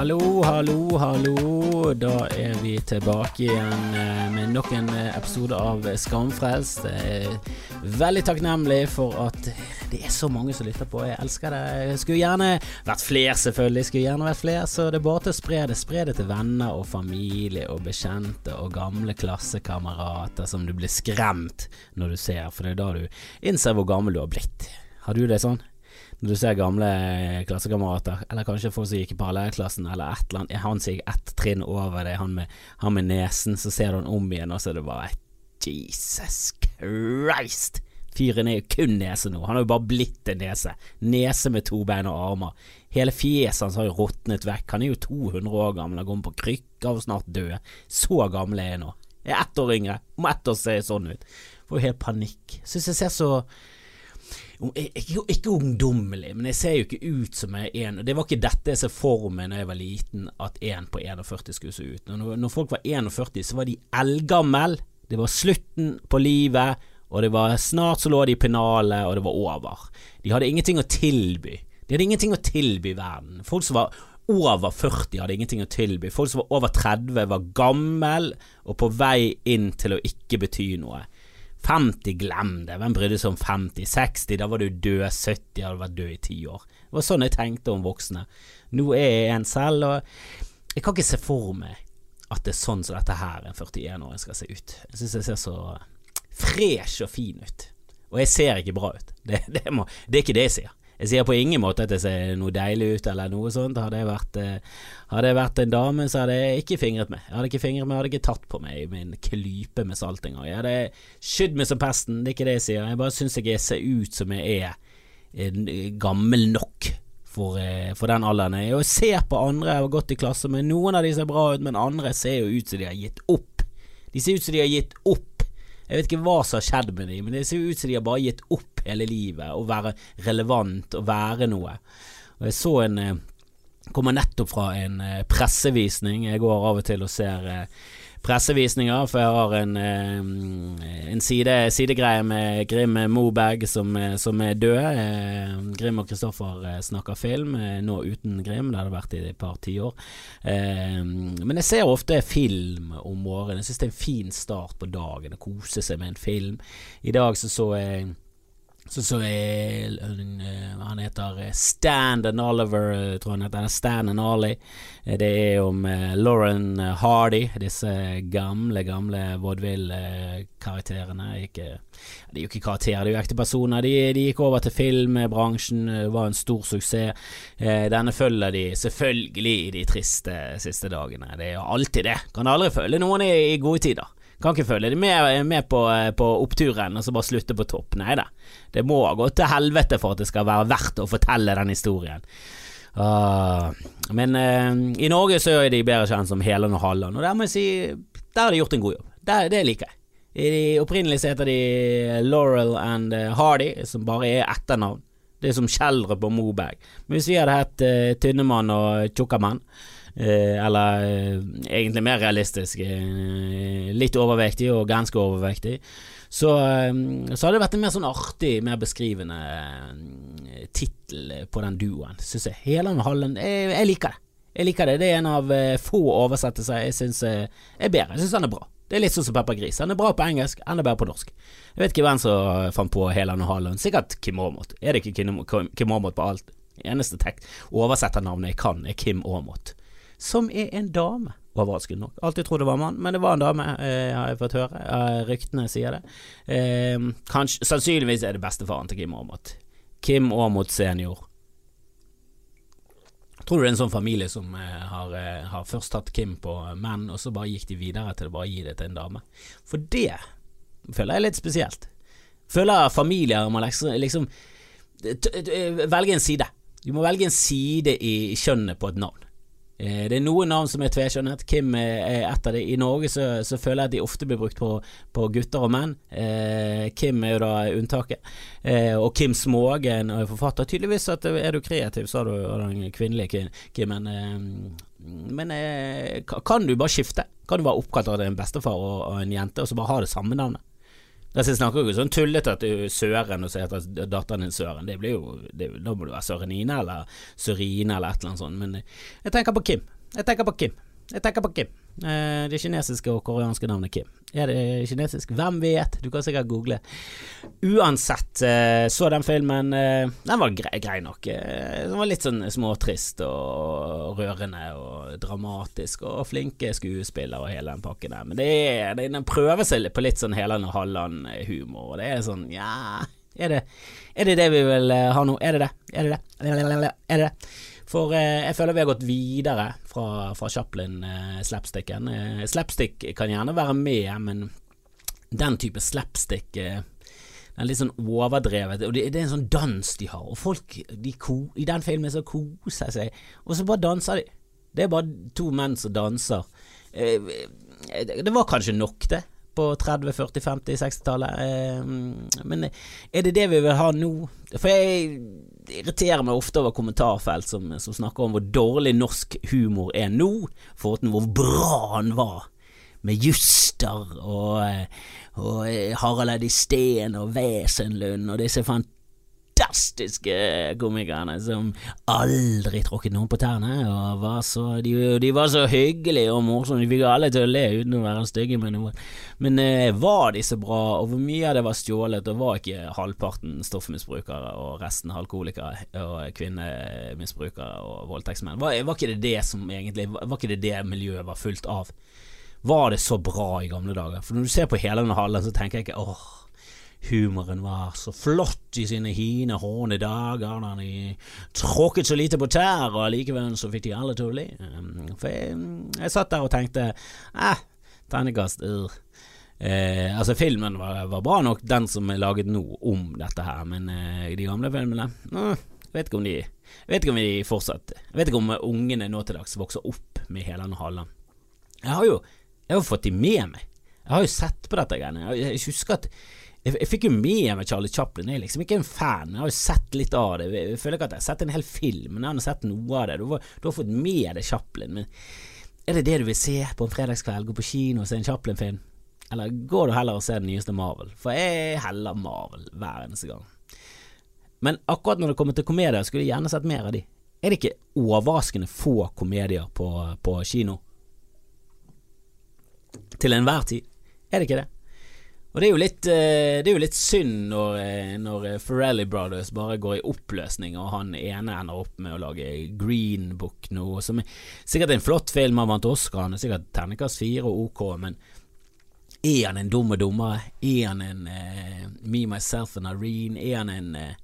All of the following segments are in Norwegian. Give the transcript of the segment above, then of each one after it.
Hallo, hallo, hallo. Da er vi tilbake igjen eh, med nok en eh, episode av Skamfrelst. Er veldig takknemlig for at det er så mange som lytter på. Jeg elsker det. Jeg skulle gjerne vært flere, selvfølgelig. Skulle gjerne vært flere, så det er bare til å spre det. Spre det til venner og familie og bekjente og gamle klassekamerater som du blir skremt når du ser, for det er da du innser hvor gammel du har blitt. Har du det sånn? Når du ser gamle klassekamerater, eller kanskje folk som gikk i parallellklassen, eller et eller annet, han som gikk ett trinn over deg, han han med nesen, så ser du han om igjen, og så er det bare Jesus Christ! Fyren er jo kun nese nå, han har jo bare blitt en nese. Nese med to bein og armer. Hele fjeset hans har jo råtnet vekk, han er jo 200 år gammel, han går på krykker og snart død. Så gammel er jeg nå. Jeg er ett år yngre, om ett år ser jeg sånn ut. Får jo helt panikk. Syns jeg ser så ikke, ikke, ungdommelig, men jeg ser jo ikke ut som jeg er en Det var ikke dette jeg så for meg da jeg var liten, at en på 41 skulle se ut. Når, når folk var 41, så var de eldgammel. Det var slutten på livet, og det var snart så lå de i pennalet, og det var over. De hadde ingenting å tilby. De hadde ingenting å tilby verden. Folk som var over 40 hadde ingenting å tilby. Folk som var over 30 var gammel og på vei inn til å ikke bety noe. 50, glem det, hvem brydde seg om 50? 60, da var du død, 70 hadde vært død i ti år. Det var sånn jeg tenkte om voksne. Nå er jeg en selv, og jeg kan ikke se for meg at det er sånn som dette her en 41-åring skal se ut. Jeg syns jeg ser så fresh og fin ut. Og jeg ser ikke bra ut. Det, det, må, det er ikke det jeg sier. Jeg sier på ingen måte at det ser noe deilig ut eller noe sånt. Hadde jeg vært, eh, hadde jeg vært en dame, så hadde jeg ikke fingret meg. Jeg hadde ikke fingret meg, jeg hadde ikke tatt på meg min klype med salt engang. Jeg hadde skydd meg som pesten, det er ikke det jeg sier. Jeg bare syns jeg ser ut som jeg er gammel nok. For, eh, for, den alderen jeg er. Ser på andre jeg har gått i klasse med. Noen av de ser bra ut, men andre ser jo ut som de har gitt opp. De ser ut som de har gitt opp jeg vet ikke hva som har skjedd med dem, men det ser ut som de har bare gitt opp hele livet å være relevant og være noe. Og Jeg så en eh, Kommer nettopp fra en eh, pressevisning. Jeg går av og til og ser eh, pressevisninger, for jeg har en, eh, en side, sidegreie med Grim Moberg som, eh, som, er død. Eh, Grim og Kristoffer snakker film, nå uten Grim, det hadde vært i et par tiår. Men jeg ser ofte film om morgenen. Jeg syns det er en fin start på dagen å kose seg med en film. I dag så så jeg så så uh, Han heter eh, Stan and Oliver, eh, tror han heter. Stan and Ollie. Det er om Lauren Hardy, disse gamle, gamle vaudeville-karakterene. De er jo ikke karakterer, de er jo ekte personer. De, de, gikk over til filmbransjen, var en stor suksess. Denne følger de selvfølgelig i de triste siste dagene. Det er jo alltid det. Kan aldri følge noen i, i gode tider. Kan ikke følge de med, med på, på, oppturen og så bare slutte på topp. Nei da. Det må gå til helvete for at det skal være verdt å fortelle den historien. Uh, men uh, i Norge så er de bedre kjent som helen og Halland, og der må jeg si Der har de gjort en god jobb. Der, det liker jeg. I opprinnelig så heter de Laurel and eh, Hardy, som bare er etternavn. Det er som Kjellrup og Moberg. Men hvis vi hadde hett uh, Tynnemann og Tjukkamann Eh, eller eh, egentlig mer realistisk. Eh, litt overvektig og ganske overvektig. Så, så hadde det vært en mer sånn artig, mer beskrivende tittel på den duoen, syns jeg. Heland og Hallen, jeg, jeg, liker det. Jeg liker det. Det er en av få oversettelser jeg syns er bedre. Jeg syns han er bra. Det er litt sånn som Pepper Gris. Han er bra på engelsk, enda bedre på norsk. Jeg vet ikke hvem som fant på Heland og Hallen. Sikkert Kim Aamodt. Er det ikke Kim Aamodt på alt? Eneste oversetternavnet jeg kan, er Kim Aamodt som er en dame. Overraskende nok. Alltid trodde det var mann, men det var en dame, eh, har jeg fått høre. Eh, ryktene sier det. Eh, kanskje, sannsynligvis er det bestefaren til Kim Aamodt. Kim Aamodt senior. Tror du det er en sånn familie som eh, har, eh, har, først tatt Kim på menn, og så bare gikk de videre til å bare gi det til en dame? For det føler jeg er litt spesielt. Føler familier må liksom, liksom velge en side. Du må velge en side i kjønnet på et navn. Eh, det er noen navn som er tveskjønnet. Kim er et av de. I Norge så, så, føler jeg at de ofte blir brukt på, på gutter og menn. Eh, Kim er jo da unntaket. Eh, og Kim Smågen er forfatter. Tydeligvis at er du kreativ, har du den kvinnelige Kimmen. Eh, men eh, kan du bare skifte? Kan du være oppkalt av en bestefar og, og en jente, og så bare ha det samme navnet? Altså, jeg snakker jo sånn tullete at du Søren, og så heter datteren din Søren. Det blir jo det, Da må du være Sørenine eller Sørine eller et eller annet sånt. Men jeg tenker på Kim. Jeg tenker på Kim. Jeg tenker på Kim. Eh, det kinesiske og koreanske navnet Kim. Er det kinesisk? Hvem vet? Du kan sikkert google. Uansett, eh, så den filmen. Eh, den var grei, grei nok. Den var litt sånn småtrist og rørende og dramatisk og flinke skuespillere og hele den pakken der. Men det er, den prøver seg på litt sånn Heland og Halland-humor, og det er sånn ja er det, er det det vi vil ha nå? Er det det? Er det det? Er det det? For eh, jeg føler vi har gått videre fra, fra Chaplin-slapsticken. Eh, slapstick kan gjerne være med, men den type slapstick eh, den er litt sånn overdrevet, og det, det, er en sånn dans de har. Og folk de ko, i den filmen så koser seg, og så bare danser de. Det er bare to menn som danser. Eh, det var kanskje nok, det på 30-, 40-, 50-, 60-tallet. Men er det det vi vil ha nå? For jeg irriterer meg ofte over kommentarfelt som, som snakker om hvor dårlig norsk humor er nå, foruten hvor bra han var med Juster og, og Harald Eddie Steen og Wesenlund og disse fantastiske fantastiske komikerne som aldri tråkket noen på tærne. Og var så, de, de, var så hyggelige og morsomme, de fikk alle til å le uten å være stygge Men. Men eh, var de så bra, og hvor mye av det var stjålet, og var ikke halvparten stoffmisbrukere og resten alkoholikere og kvinnemisbrukere og voldtektsmenn? Var, var, ikke det det som egentlig Var ikke det det miljøet var fullt av? Var det så bra i gamle dager? For når du ser på hele denne hallen, så tenker jeg ikke åh Humoren var så flott i sine hine, håne dager da de tråkket så lite på tær, og allikevel så fikk de alle til å le. For jeg, jeg satt der og tenkte eh, terningkast Ur Eh, altså Filmen var, var, bra nok, den som er laget nå, om dette her, men eh, de gamle filmene eh, vet ikke om de vet ikke om de fortsatt Vet ikke om ungene nå til dags vokser opp med hele og halen. Jeg har jo jeg har fått de med meg. Jeg har jo sett på dette greiene. Jeg, jeg husker at jeg, jeg, fikk jo med meg Charlie Chaplin. Jeg er liksom ikke en fan. Jeg har jo sett litt av det. Jeg føler ikke at jeg har sett en hel film, men jeg har sett noe av det. Du, du har fått med deg Chaplin, men er det det du vil se på en fredagskveld? Gå på kino og se en Chaplin-film? Eller går du heller og ser den nyeste Marvel? For jeg heller Marvel hver eneste gang. Men akkurat når det kommer til komedier, skulle jeg gjerne sett mer av de. Er det ikke overraskende få komedier på, på kino? Til enhver tid. Er det ikke det? Og det er jo litt, eh, er jo litt synd når, eh, når Ferrelli Brothers bare går i oppløsning, og han ene ender opp med å lage Green Book nå, som er sikkert en flott film, han vant Oscar, han er sikkert terningkast fire og ok, men er han en dum og dummere? Er han en uh, Me, Myself and Irene? Er han en, uh,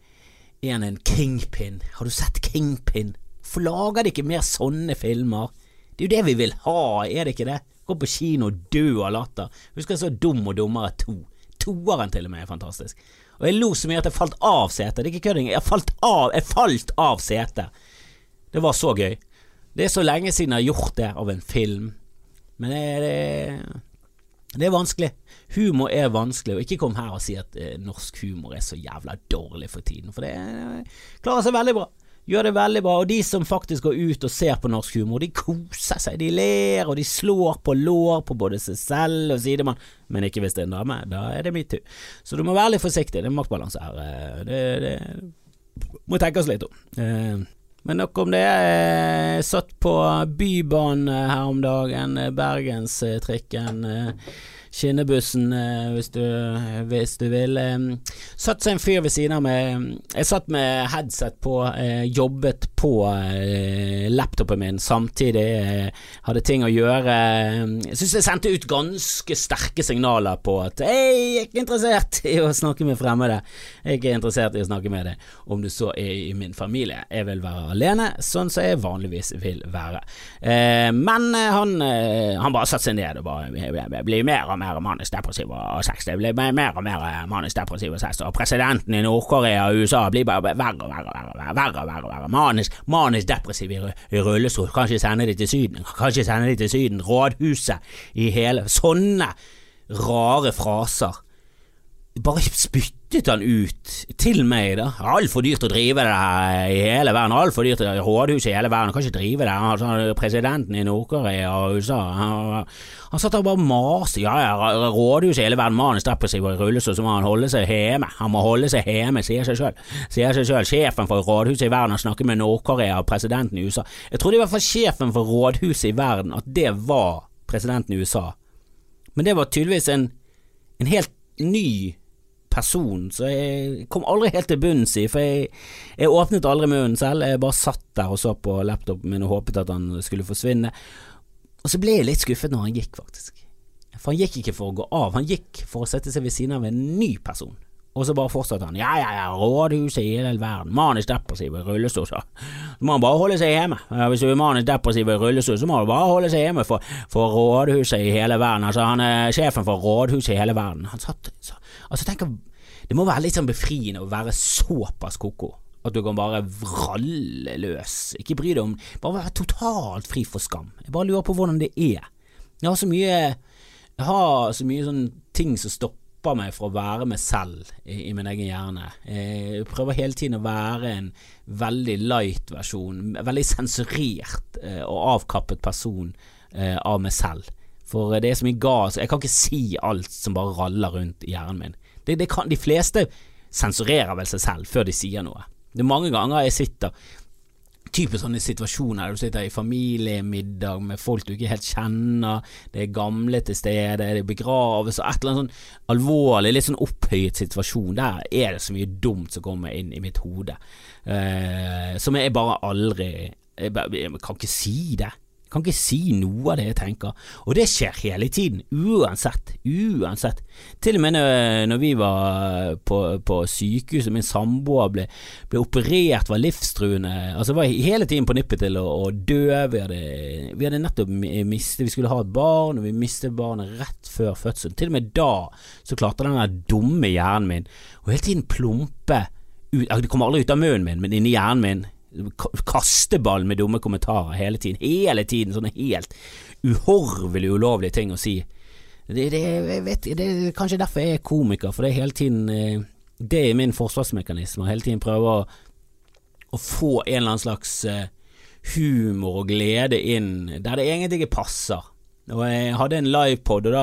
er han en Kingpin? Har du sett Kingpin? Hvorfor lager de ikke mer sånne filmer? Det er jo det vi vil ha, er det ikke det? Gå på kino og dø av latter. Husker jeg så Dum og dummere to. Toeren til og med er fantastisk. Og jeg lo så mye at jeg falt av setet. Det er ikke kødding. Jeg falt av Jeg falt av setet. Det var så gøy. Det er så lenge siden jeg har gjort det av en film. Men det, det, det er vanskelig. Humor er vanskelig, og ikke kom her og si at eh, norsk humor er så jævla dårlig for tiden, for det eh, klarer seg veldig bra gjør det veldig bra. Og de som faktisk går ut og ser på norsk humor, de koser seg. De ler, og de slår på lår på både seg selv og sidemann. Men ikke hvis det er en dame. Da er det metoo. Så du må være litt forsiktig. Det er maktbalanse her. Eh, det, det må tenke oss litt om. Eh, men nok om det. Jeg satt på Bybanen her om dagen, Bergenstrikken skinnebussen, eh, hvis du, hvis du vil. Satt seg en fyr ved siden av meg. Jeg satt med headset på, eh, jobbet på eh, laptopen min samtidig. Hadde ting å gjøre. Jeg syns jeg sendte ut ganske sterke signaler på at jeg er ikke interessert i å snakke med fremmede. Jeg er ikke interessert i å snakke med deg, om du så er i min familie. Jeg vil være alene, sånn som jeg vanligvis vil være. Men han, han bare satte seg ned og bare blir mer og mer mer manusdepressiv og sex. Det blir mer og mer manusdepressiv og sex. Og presidenten i Nord-Korea og USA blir bare verre og verre, verre, verre, verre, verre. Manisk, manisk depressiv i, i rullestol. Kanskje sende de til Syden. Kanskje sende de til Syden. Rådhuset i hele Sånne rare fraser bare spyttet han ut til meg, da. Altfor dyrt å drive det her i hele verden. Altfor dyrt rådhus i hele verden. Kan ikke drive det. Sånn, presidenten i Nord-Korea og USA Han, han satt der og bare maste. Ja, ja, rådhus i hele verden. Mannen er depressiv og i rullestol, så må han holde seg hjemme. Han må holde seg hjemme, sier seg sjøl. Sier seg selv. Sjefen for rådhuset i verden har snakket med Nord-Korea og presidenten i USA. Jeg trodde i hvert fall sjefen for rådhuset i verden at det var presidenten i USA. Men det var tydeligvis en, en helt ny person, så jeg kom aldri helt til bunns i, for jeg, jeg, åpnet aldri munnen selv, jeg bare satt der og så på laptopen min og håpet at han skulle forsvinne. Og så ble jeg litt skuffet når han gikk, faktisk. For han gikk ikke for å gå av, han gikk for å sette seg ved siden av en ny person. Og så bare fortsatte han. Ja, ja, ja, rådhuset i hele verden. Manisk depressiv i rullestol, så. Så må han bare holde seg hjemme. Hvis du er manisk depressiv i rullestol, så må du bare holde seg hjemme for, for rådhuset i hele verden. Altså, han er sjefen for rådhuset i hele verden. Han satt så, Altså, tenk Det må være litt sånn befriende å være såpass ko-ko. At du kan bare vralle løs. Ikke bry deg om Bare være totalt fri for skam. Jeg bare lurer på hvordan det er. Jeg har så mye Jeg har så mye sånn ting som stopper stopper meg fra å være meg selv i, i, min egen hjerne. Jeg prøver hele tiden å være en veldig light versjon, veldig sensurert eh, og avkappet person eh, av meg selv. For det er så mye gas. Jeg kan ikke si alt som bare raller rundt i hjernen min. Det, det kan, de fleste sensurerer vel seg selv før de sier noe. Det er mange ganger jeg sitter typisk sånne situasjoner du sitter i familiemiddag med folk du ikke helt kjenner, det er gamle til stede, det er begravelse, et eller annet sånn alvorlig, litt sånn opphøyet situasjon. Der er det så mye dumt som kommer inn i mitt hode, eh, som jeg bare aldri jeg, bare, jeg kan ikke si det. Jeg kan ikke si noe av det jeg tenker, og det skjer hele tiden, uansett, uansett. Til og med når vi var på, på sykehuset, min samboer ble, ble, operert, var livstruende, altså var hele tiden på nippet til å, å dø. Vi hadde, vi hadde, nettopp mistet, vi skulle ha et barn, og vi mistet barnet rett før fødselen. Til og med da så klarte den der dumme hjernen min å hele tiden plumpe ut, det kommer aldri ut av munnen min, men inni hjernen min kasteball med dumme kommentarer hele tiden. Hele tiden sånne helt uhorvelig ulovlige ting å si. Det, det, vet, det, er kanskje derfor jeg er komiker, for det er hele tiden eh, Det er min forsvarsmekanisme. Hele tiden prøve å, å, få en eller annen slags eh, humor og glede inn der det egentlig ikke passer. Og jeg hadde en livepod, og da,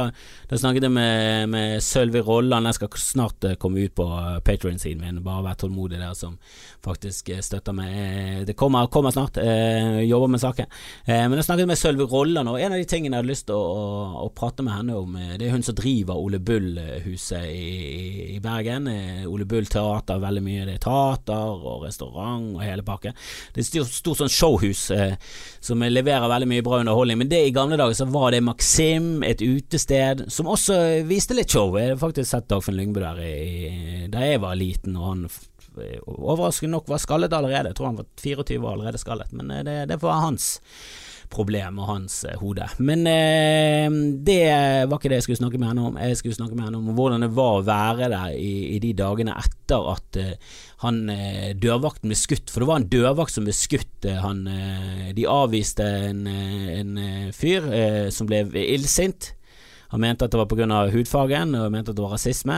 da, snakket jeg med, med Sølvi Rolland. Den skal snart eh, komme ut på uh, Patrion-siden min. Bare vær tålmodig der som faktisk eh, støtter meg. Det kommer, kommer snart. Jeg jobber med saken. Men jeg snakket med Sølvi Rolland, og en av de tingene jeg hadde lyst til å, å, å, prate med henne om, det er hun som driver Ole Bull-huset i, i, Bergen. Ole Bull Teater, veldig mye. Det er teater og restaurant og hele pakken. Det er et stort, stort sånn showhus som leverer veldig mye bra underholdning. Men det i gamle dager så var det Maxim, et utested, som også viste litt show. Jeg har faktisk sett Dagfinn Lyngbø der i, da jeg var liten, og han overraskende nok var skallet allerede. Jeg tror han var 24 år allerede skallet, men eh, det, det var hans problem og hans eh, hode. Men eh, det var ikke det jeg skulle snakke med henne om. Jeg skulle snakke med henne om hvordan det var å være der i, i de dagene etter at eh, han dørvakten ble skutt. For det var en dørvakt som ble skutt. Han, de avviste en, en fyr som ble illsint. Han mente at det var pga. hudfargen, og mente at det var rasisme.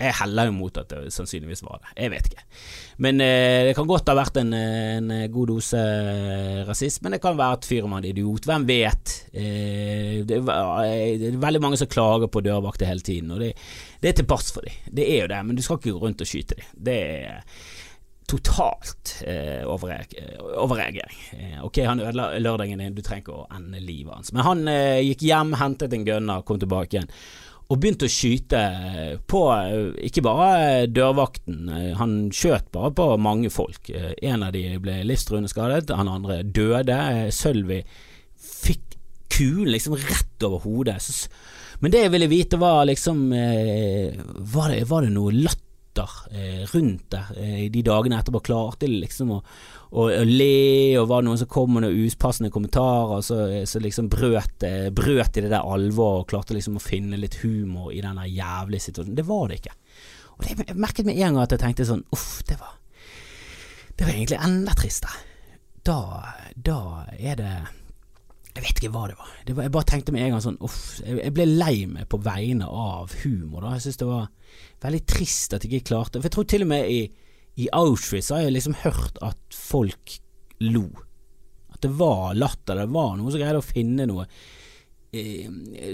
Jeg heller jo mot at det sannsynligvis var det. Jeg vet ikke. Men eh, det kan godt ha vært en, en god dose eh, rasisme. Det kan være at fyren var en idiot. Hvem vet? Eh, det, er, det, er veldig mange som klager på dørvakter hele tiden, og det, det er til pass for dem. Det er jo det, men du skal ikke gå rundt og skyte dem. Det er totalt eh, overreagering. Eh, ok, han ødela lørdagen din, du trenger ikke å ende livet hans. Men han eh, gikk hjem, hentet en gunner, kom tilbake igjen og begynte å skyte på eh, ikke bare dørvakten, eh, han skjøt bare på mange folk. Eh, en av de ble livstruende skadet, han andre døde. Sølvi fikk kulen liksom rett over hodet. Men det jeg ville vite var liksom Var det, var det noe latter rundt det. i de dagene etterpå? Klarte de liksom å, å, å, le, og var det noen som kom med noen uspassende kommentarer, så, så liksom brøt, brøt de det der alvoret og klarte liksom å finne litt humor i den jævlige situasjonen. Det var det ikke. Og det, jeg merket med en gang at jeg tenkte sånn uff, det var Det var egentlig enda tristere. Da, da er det Jeg vet ikke hva det var. det var. Jeg bare tenkte med en gang sånn Uff. Jeg ble lei meg på vegne av humor. da Jeg synes det var veldig trist at jeg ikke klarte For jeg tror til og med i, i Auschwitz har jeg liksom hørt at folk lo. At det var latter. Det var noen som greide å finne noe eh,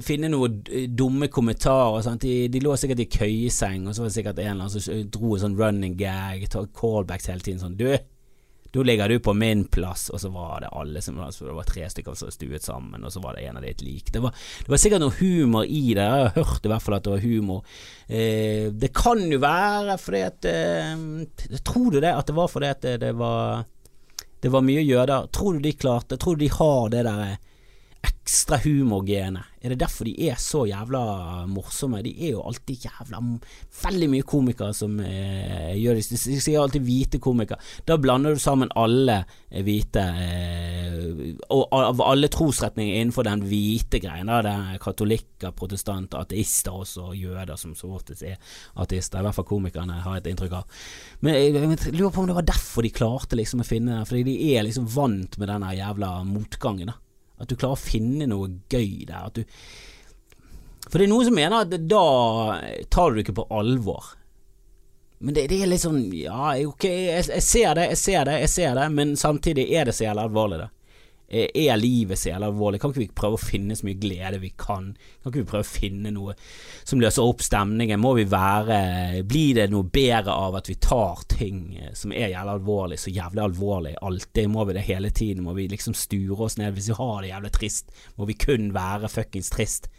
Finne noen dumme kommentarer. De, de, lå sikkert i køyeseng, og så var det sikkert en eller annen som dro en sånn running gag, callbacks hele tiden. Sånn Du, da ligger du på min plass, og så var det alle som altså, Det var tre stykker som stuet sammen, og så var det en av de et lik. Det var, det var sikkert noe humor i det, jeg har hørt i hvert fall at det var humor. Eh, det kan jo være fordi at eh, Tror du det? At det var fordi at det, det var Det var mye jøder? Tror du de klarte Tror du de har det der ekstra humorgene. Er det derfor de er så jævla morsomme? De er jo alltid jævla Veldig mye komikere som eh, gjør det. De sier alltid hvite komikere. Da blander du sammen alle eh, hvite eh, Og av alle trosretninger innenfor den hvite greien. Da, det er katolikker, protestanter, ateister også, og jøder som så oftest er ateister. I hvert fall komikerne har et inntrykk av. Men jeg, jeg lurer på om det var derfor de klarte liksom å finne Fordi de er liksom vant med den jævla motgangen. da at du klarer å finne noe gøy der. Du For det er noen som mener at da tar du det ikke på alvor. Men det, det er litt sånn Ja, ok, jeg, jeg, ser det, jeg ser det, jeg ser det, men samtidig er det så jævlig alvorlig, det. Er livet så jævla alvorlig? Kan ikke vi prøve å finne så mye glede vi kan? Kan ikke vi prøve å finne noe som løser opp stemningen? Må vi være Blir det noe bedre av at vi tar ting eh, som er jævlig alvorlig, så jævlig alvorlig alltid? Må vi det hele tiden? Må vi liksom sture oss ned hvis vi har det jævlig trist? Må vi kun være fuckings trist?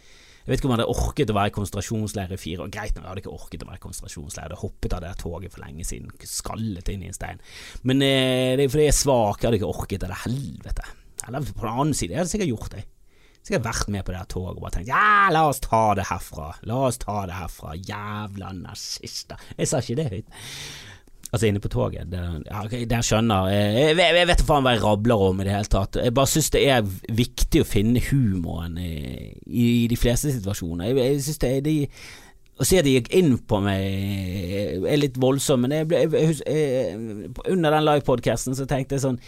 Jeg vet ikke om jeg hadde orket å være i konsentrasjonsleir i fire år. Greit men jeg hadde ikke orket å være i konsentrasjonsleir. Jeg hadde hoppet av det toget for lenge siden, skallet inn i en stein. Men eh, det er fordi jeg er svak, jeg hadde ikke orket det. Helvete. Eller på den annen side, jeg hadde sikkert gjort det. Sikkert vært med på det toget og bare tenkt ja, la oss ta det herfra, la oss ta det herfra, jævla nazister. Jeg sa ikke det høyt. Altså inne på toget. Der, ja, der skjønner jeg, jeg, jeg vet faen hva jeg rabler om i det hele tatt. Jeg bare syns det er viktig å finne humoren i, i de fleste situasjoner. Jeg, jeg synes det er de å at de gikk inn på meg er litt voldsomt, men jeg ble, jeg, under den livepodkasten så tenkte jeg sånn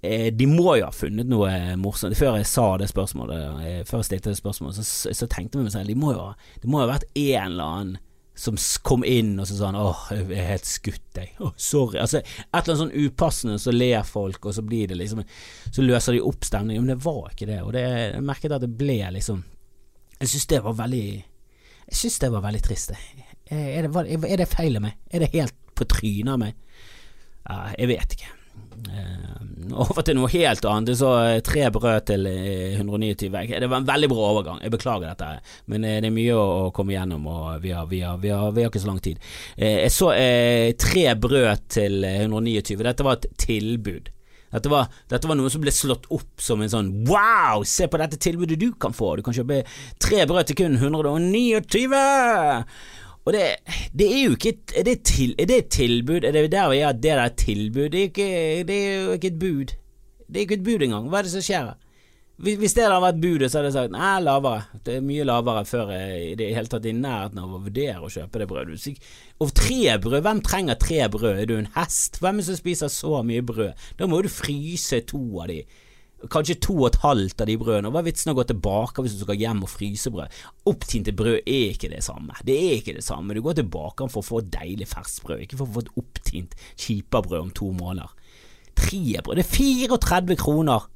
de må jo ha funnet noe morsomt. Før jeg sa det spørsmålet, eh, før jeg stilte det spørsmålet, så, så tenkte jeg meg selv de må jo, det må jo ha vært en eller annen som kom inn og så sa han åh, jeg er helt skutt, jeg. Åh, sorry. Altså, et eller annet sånn upassende, så ler folk, og så blir det liksom Så løser de opp stemningen. Men det var ikke det, og det, jeg merket at det ble liksom Jeg syns det var veldig Jeg syns det var veldig trist. Er det, er det feil av meg? Er det helt på trynet av meg? Jeg vet ikke. Uh, over til noe helt annet. Du Så eh, tre brød til 129. Eh, det var en veldig bra overgang. Jeg beklager dette, men det er mye å, komme gjennom, og vi har, vi har, vi har, vi har ikke så lang tid. Jeg så tre brød til 129. Dette var et tilbud. Dette var, dette var, noe som ble slått opp som en sånn wow, se på dette tilbudet du kan få. Du kan kjøpe tre brød til kun 129! Og det, det, er jo ikke er det, til, er det et tilbud? Er det der vi er det er tilbud? Det er, ikke, det er jo ikke et bud. Det er ikke et bud engang. Hva er det som skjer? Hvis det hadde vært budet, så hadde jeg sagt nei, lavere. Det er mye lavere før jeg i det hele tatt i nærheten av å vurdere å kjøpe det brødet. Og tre brød, hvem trenger tre brød? Er du en hest? Hvem er det som spiser så mye brød? Da må du fryse to av de kanskje to og et halvt av de brødene. Hva er vitsen å gå tilbake hvis du skal hjem og fryse brød? Opptinte brød er ikke det samme. Det er ikke det samme. Du går tilbake for å få deilig ferskt brød, ikke for å få et opptint kjipabrød om to måneder. Triebrød det er 34 kroner.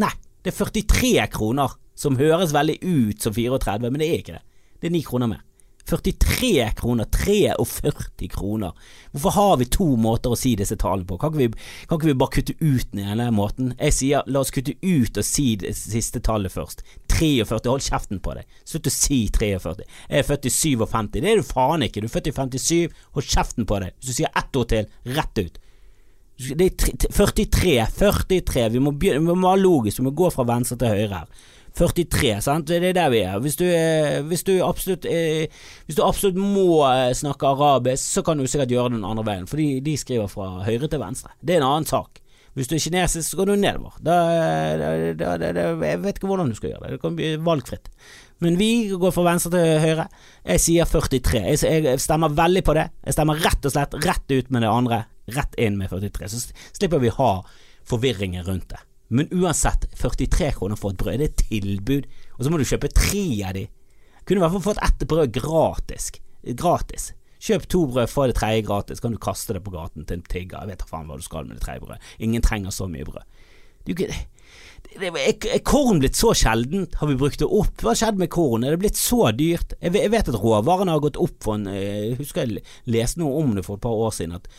Nei, det er 43 kroner, som høres veldig ut som 34, men det er ikke det. Det er ni kroner mer. 43 kroner, 43 kroner. Hvorfor har vi to måter å si disse tallene på? Kan ikke vi, kan ikke vi bare kutte ut den ene måten? Jeg sier la oss kutte ut og si det siste tallet først. 43, hold kjeften på deg. Slutt å si 43. Jeg er født i 57, det er du faen ikke. Du er født i 57, hold kjeften på deg. Hvis du sier ett ord til, rett ut. Det er 43, 43, vi må, begynne, vi må være logisk, vi må gå fra venstre til høyre her. 43, sant? Det er der vi er. Hvis du, hvis du, absolutt, hvis du absolutt må eh, snakke arabisk, så kan du sikkert gjøre det den andre veien, for de skriver fra høyre til venstre. Det er en annen sak. Hvis du er kinesisk, så går du nedover. Da, da, da, jeg vet ikke hvordan du skal gjøre det. Det kan bli valgfritt. Men vi går fra venstre til høyre. Jeg sier 43. Jeg, jeg stemmer veldig på det. Jeg stemmer rett og slett rett ut med det andre. Rett inn med 43. Så slipper vi ha forvirringen rundt det. Men uansett, 43 kroner for et brød, det er tilbud. Og så må du kjøpe tre av de. Kunne i hvert fall fått ett brød gratis. Gratis. Kjøp to brød, få det tredje gratis, kan du kaste det på gaten til en tigger. Jeg vet da faen hva du skal med det tredje brødet. Ingen trenger så mye brød. Du, er, korn blitt så sjeldent? Har vi brukt det opp? Hva har skjedd med korn? Er det blitt så dyrt? Jeg vet, at råvarene har gått opp for en Jeg husker jeg leste noe om det for et par år siden, at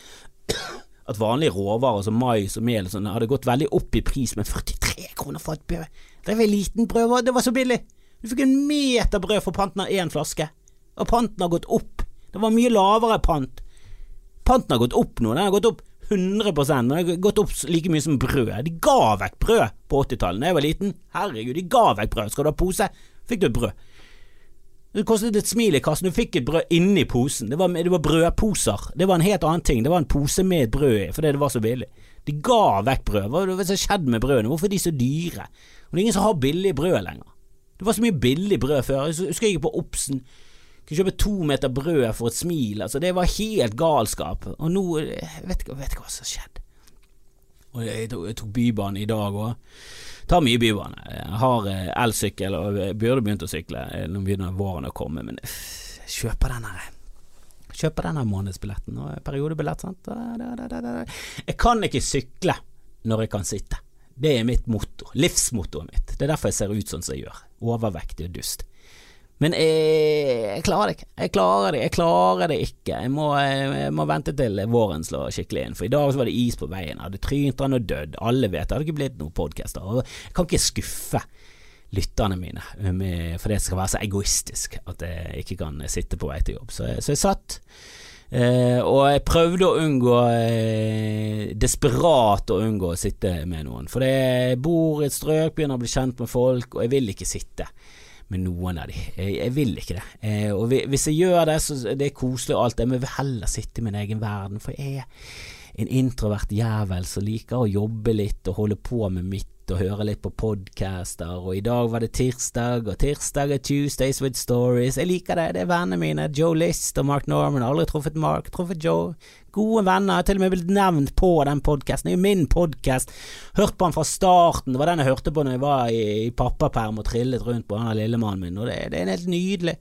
at vanlige råvarer som mais og mel og sånn hadde gått veldig opp i pris, men 43 kroner for et brød Det var en liten brød, det var så billig! Du fikk en meter brød for panten av én flaske, og panten har gått opp. Det var mye lavere pant. Panten har gått opp nå, den har gått opp 100 Den har gått opp like mye som brød. De ga vekk brød på 80-tallet da jeg var liten. Herregud, de ga vekk brød. Skal du ha pose, fikk du et brød. Det kostet et smil i kassen, du fikk et brød inni posen. Det var, det var, brødposer. Det var en helt annen ting. Det var en pose med et brød i, fordi det var så billig. De ga vekk brød. Hva er det skjedde med brødene? Hvorfor er de så dyre? Og det er ingen som har billig brød lenger. Det var så mye billig brød før. Jeg husker jeg gikk på Obsen. Kunne kjøpe to meter brød for et smil. Altså, det var helt galskap. Og nå Jeg vet ikke, vet ikke hva som har skjedd. Og jeg tok, jeg tok Bybanen i dag òg. Tar mye bybane. Jeg har eh, elsykkel og burde begynt å sykle. Eh, nå begynner våren å komme, men jeg kjøper den her. Kjøper denne månedsbilletten og periodebillett. Sant? Jeg kan ikke sykle når jeg kan sitte. Det er mitt motto. Livsmottoet mitt. Det er derfor jeg ser ut sånn som jeg gjør. Overvektig og dust. Men jeg, jeg, klarer det ikke. Jeg klarer det, jeg klarer det ikke. Jeg må, jeg må, vente til våren slår skikkelig inn. For i dag var det is på veien. Jeg hadde trynt han og dødd. Alle vet det hadde ikke blitt noen podkaster. Jeg kan ikke skuffe lytterne mine med, for det skal være så egoistisk at jeg ikke kan sitte på vei til jobb. Så, så jeg satt. Eh, og jeg prøvde å unngå eh, Desperat å unngå å sitte med noen. For jeg bor i et strøk, begynner å bli kjent med folk, og jeg vil ikke sitte med noen av de. Jeg, jeg vil ikke det. Eh, og hvis jeg gjør det, så det er koselig og alt det, men jeg vil heller sitte i min egen verden. For jeg er en introvert jævel som liker å jobbe litt og holde på med mitt og høre litt på podcaster, og i dag var det tirsdag, og tirsdag er Tuesdays with Stories. Jeg liker det, det er vennene mine, Joe List og Mark Norman. Aldri truffet Mark, truffet Joe. Gode venner, jeg har til og med blitt nevnt på den podkasten. Det er jo min podkast. Hørt på den fra starten, det var den jeg hørte på når jeg var i, i pappaperm og trillet rundt på den lillemannen min, og det, det er helt nydelig.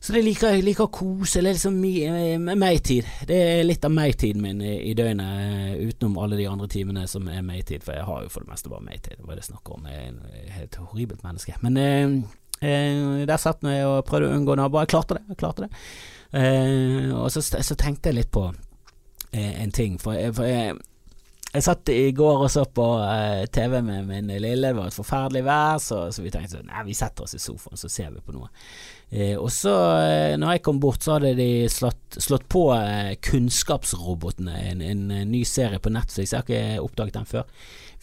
Så det liker jeg liker kose. Det er liksom eh, meg-tid. Det er litt av meg-tiden min i, i, døgnet, eh, utenom alle de andre timene som er meg-tid, for jeg har jo for det meste bare meg-tid. Hva er det jeg snakker om? Jeg er et helt horribelt menneske. Men eh, eh, der satt jeg og prøvde å unngå naboer. Jeg klarte det. Jeg klarte det. Eh, og så, så, tenkte jeg litt på eh, en ting, for, jeg, for jeg jeg satt i går og så på uh, TV med min lille, det var et forferdelig vær, så, så vi tenkte sånn Nei, vi setter oss i sofaen, så ser vi på noe. Eh, og så, eh, når jeg kom bort, så hadde de slått, slått på eh, Kunnskapsrobotene, en, en, en, ny serie på Netflix. Jeg har ikke oppdaget den før.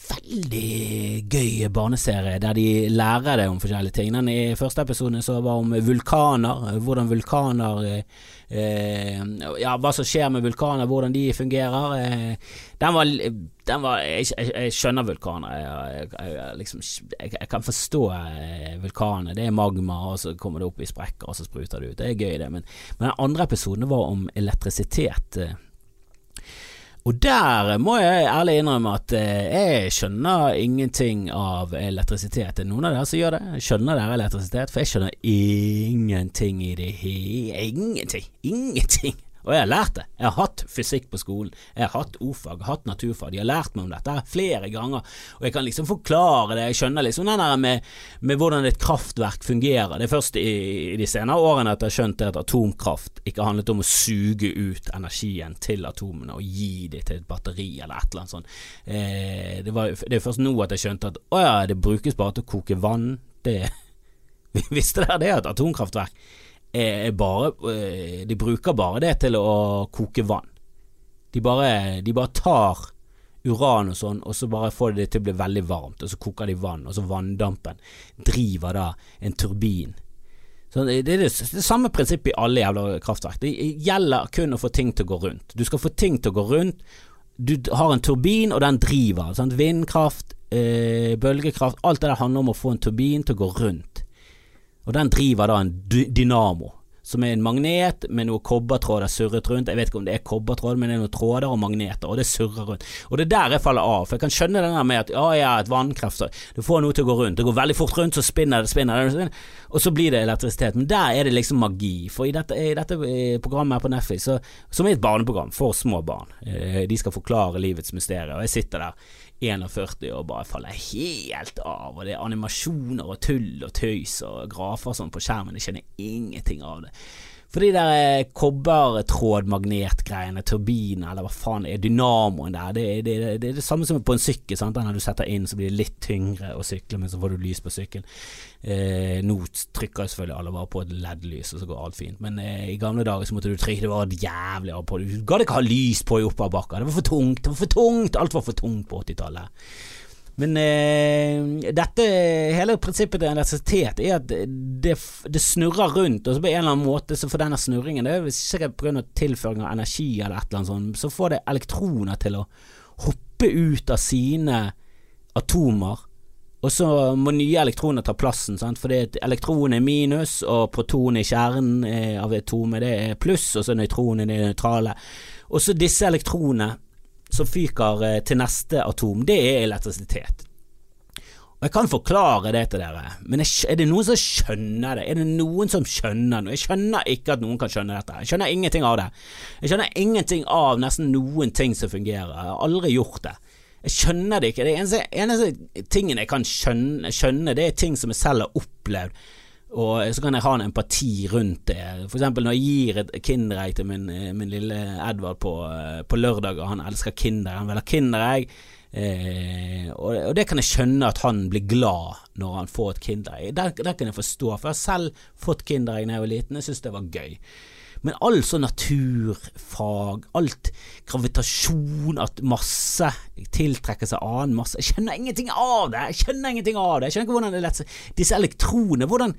Veldig gøy barneserie der de lærer deg om forskjellige ting. Den i første episoden så var om vulkaner, hvordan vulkaner eh, Ja, hva som skjer med vulkaner, hvordan de fungerer. Den var, den var jeg, jeg, jeg, skjønner vulkaner. Jeg, liksom, jeg, kan forstå eh, vulkaner. Det er magma, og så kommer det opp i sprekker, og så spruter det ut. Det er gøy, det. Men, men den andre episoden var om elektrisitet. Eh, og der må jeg ærlig innrømme at eh, jeg skjønner ingenting av elektrisitet. Er noen av dere som gjør det? Skjønner dere elektrisitet? For jeg skjønner ingenting i det hele. Ingenting. Ingenting. Og jeg har lært det. Jeg har hatt fysikk på skolen, jeg har hatt ordfag, hatt naturfag. De har lært meg om dette flere ganger, og jeg kan liksom forklare det. Jeg skjønner liksom den der med, med hvordan et kraftverk fungerer. Det er først i, i de senere årene at jeg har skjønt at atomkraft ikke handlet om å suge ut energien til atomene og gi det til et batteri eller et eller annet sånt. Eh, det, var, det er først nå at jeg skjønte at å ja, det brukes bare til å koke vann. Det Visste dere det, at atomkraftverk er bare eh, De bruker bare det til å koke vann. De bare, de bare tar uran og sånn, og så bare får de det til å bli veldig varmt, og så koker de vann, og så vanndampen driver da en turbin. Så det, er det, det samme prinsippet i alle jævla kraftverk. Det gjelder kun å få ting til å gå rundt. Du skal få ting til å gå rundt. Du har en turbin, og den driver. Sant? Vindkraft, eh, bølgekraft, alt det der handler om å få en turbin til å gå rundt. Og den driver da en dynamo. som er en magnet med noen kobbertråder surret rundt. Jeg vet ikke om det er kobbertråd, men det er noen tråder og magneter, og det surrer rundt. Og det er der jeg faller av, for jeg kan skjønne den der med at ja, ja, et vannkraft, du får noe til å gå rundt. Det går veldig fort rundt, så spinner det, spinner det, og så blir det elektrisitet. Men der er det liksom magi. For i dette, i dette eh, programmet her på Neffi, som er et barneprogram for små barn, eh, de skal forklare livets mysterier, og jeg sitter der 41 og bare faller helt av. Og det er animasjoner og tull og tøys og grafer sånn på skjermen. Jeg skjønner ingenting av det. For de der eh, kobbertrådmagnetgreiene, turbiner eller hva faen er dynamoen der, det, det, det, det, er det samme som på en sykkel. Sant? Når du setter inn, så blir det litt tyngre å sykle, men så får du lys på sykkelen. Eh, nå trykker selvfølgelig alle bare på et LED-lys, og så går alt fint. Men eh, i gamle dager så måtte du trykke, det var jævlig av på. Du gadd ikke ha lys på i oppoverbakka. Det var for tungt. Det var for tungt. Alt var for tungt på 80-tallet. Men eh, dette, hele prinsippet til universitet er at det, det, snurrer rundt, og så på en eller annen måte så får denne snurringen Det er sikkert pga. tilføring av energi eller et eller annet sånt, så får det elektroner til å hoppe ut av sine atomer. Og så må nye elektroner ta plassen, sant? fordi elektron er minus, og proton i kjernen eh, av atomet det er pluss, og så nøytronen er nøytrale. Og så disse elektronene som fyker eh, til neste atom, det er elektrisitet. Og Jeg kan forklare det til dere, men er det noen som skjønner det? Er det noen som skjønner noe? Jeg skjønner ikke at noen kan skjønne dette. Jeg skjønner ingenting av det. Jeg skjønner ingenting av nesten noen ting som fungerer. Jeg har aldri gjort det. Jeg skjønner det ikke. Det eneste, eneste tingen jeg kan skjønne, skjønne, det er ting som jeg selv har opplevd og så kan jeg ha en empati rundt det. For eksempel når jeg gir et Kinderegg til min, min, lille Edvard på, på, lørdag, og han elsker Kinder, han vil ha Kinderegg. Eh, og, og, det kan jeg skjønne at han blir glad når han får et Kinderegg. Det, det kan jeg forstå, for jeg har selv fått Kinderegg da jeg var liten, jeg syns det var gøy. Men alt sånn naturfag, alt gravitasjon, at masse tiltrekker seg annen masse Jeg skjønner ingenting av det! Jeg skjønner ingenting av det! Jeg skjønner ikke hvordan det lett seg Disse elektronene, hvordan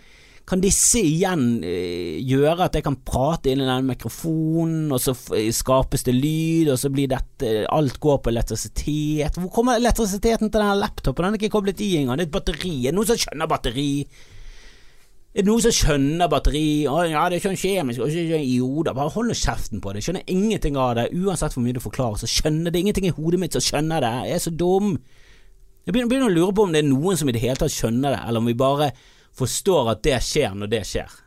kan disse igjen eh, gjøre at jeg kan prate inn i den mikrofonen, og så skapes det lyd, og så blir dette Alt går på elektrisitet. Hvor kommer elektrisiteten til denne laptopen? Den er ikke koblet i engang. Det er et batteri. Er det noen som skjønner batteri? Er det noen som skjønner batteri? Å, ja, det er sånn kjemisk og sånn ioder. Bare hold kjeften på det. Jeg skjønner ingenting av det. Uansett hvor mye du forklarer, så skjønner det ingenting i hodet mitt som skjønner det. Jeg er så dum. Jeg begynner, begynner å lure på om det er noen som i det hele tatt skjønner det, eller om vi bare forstår at det skjer når det skjer.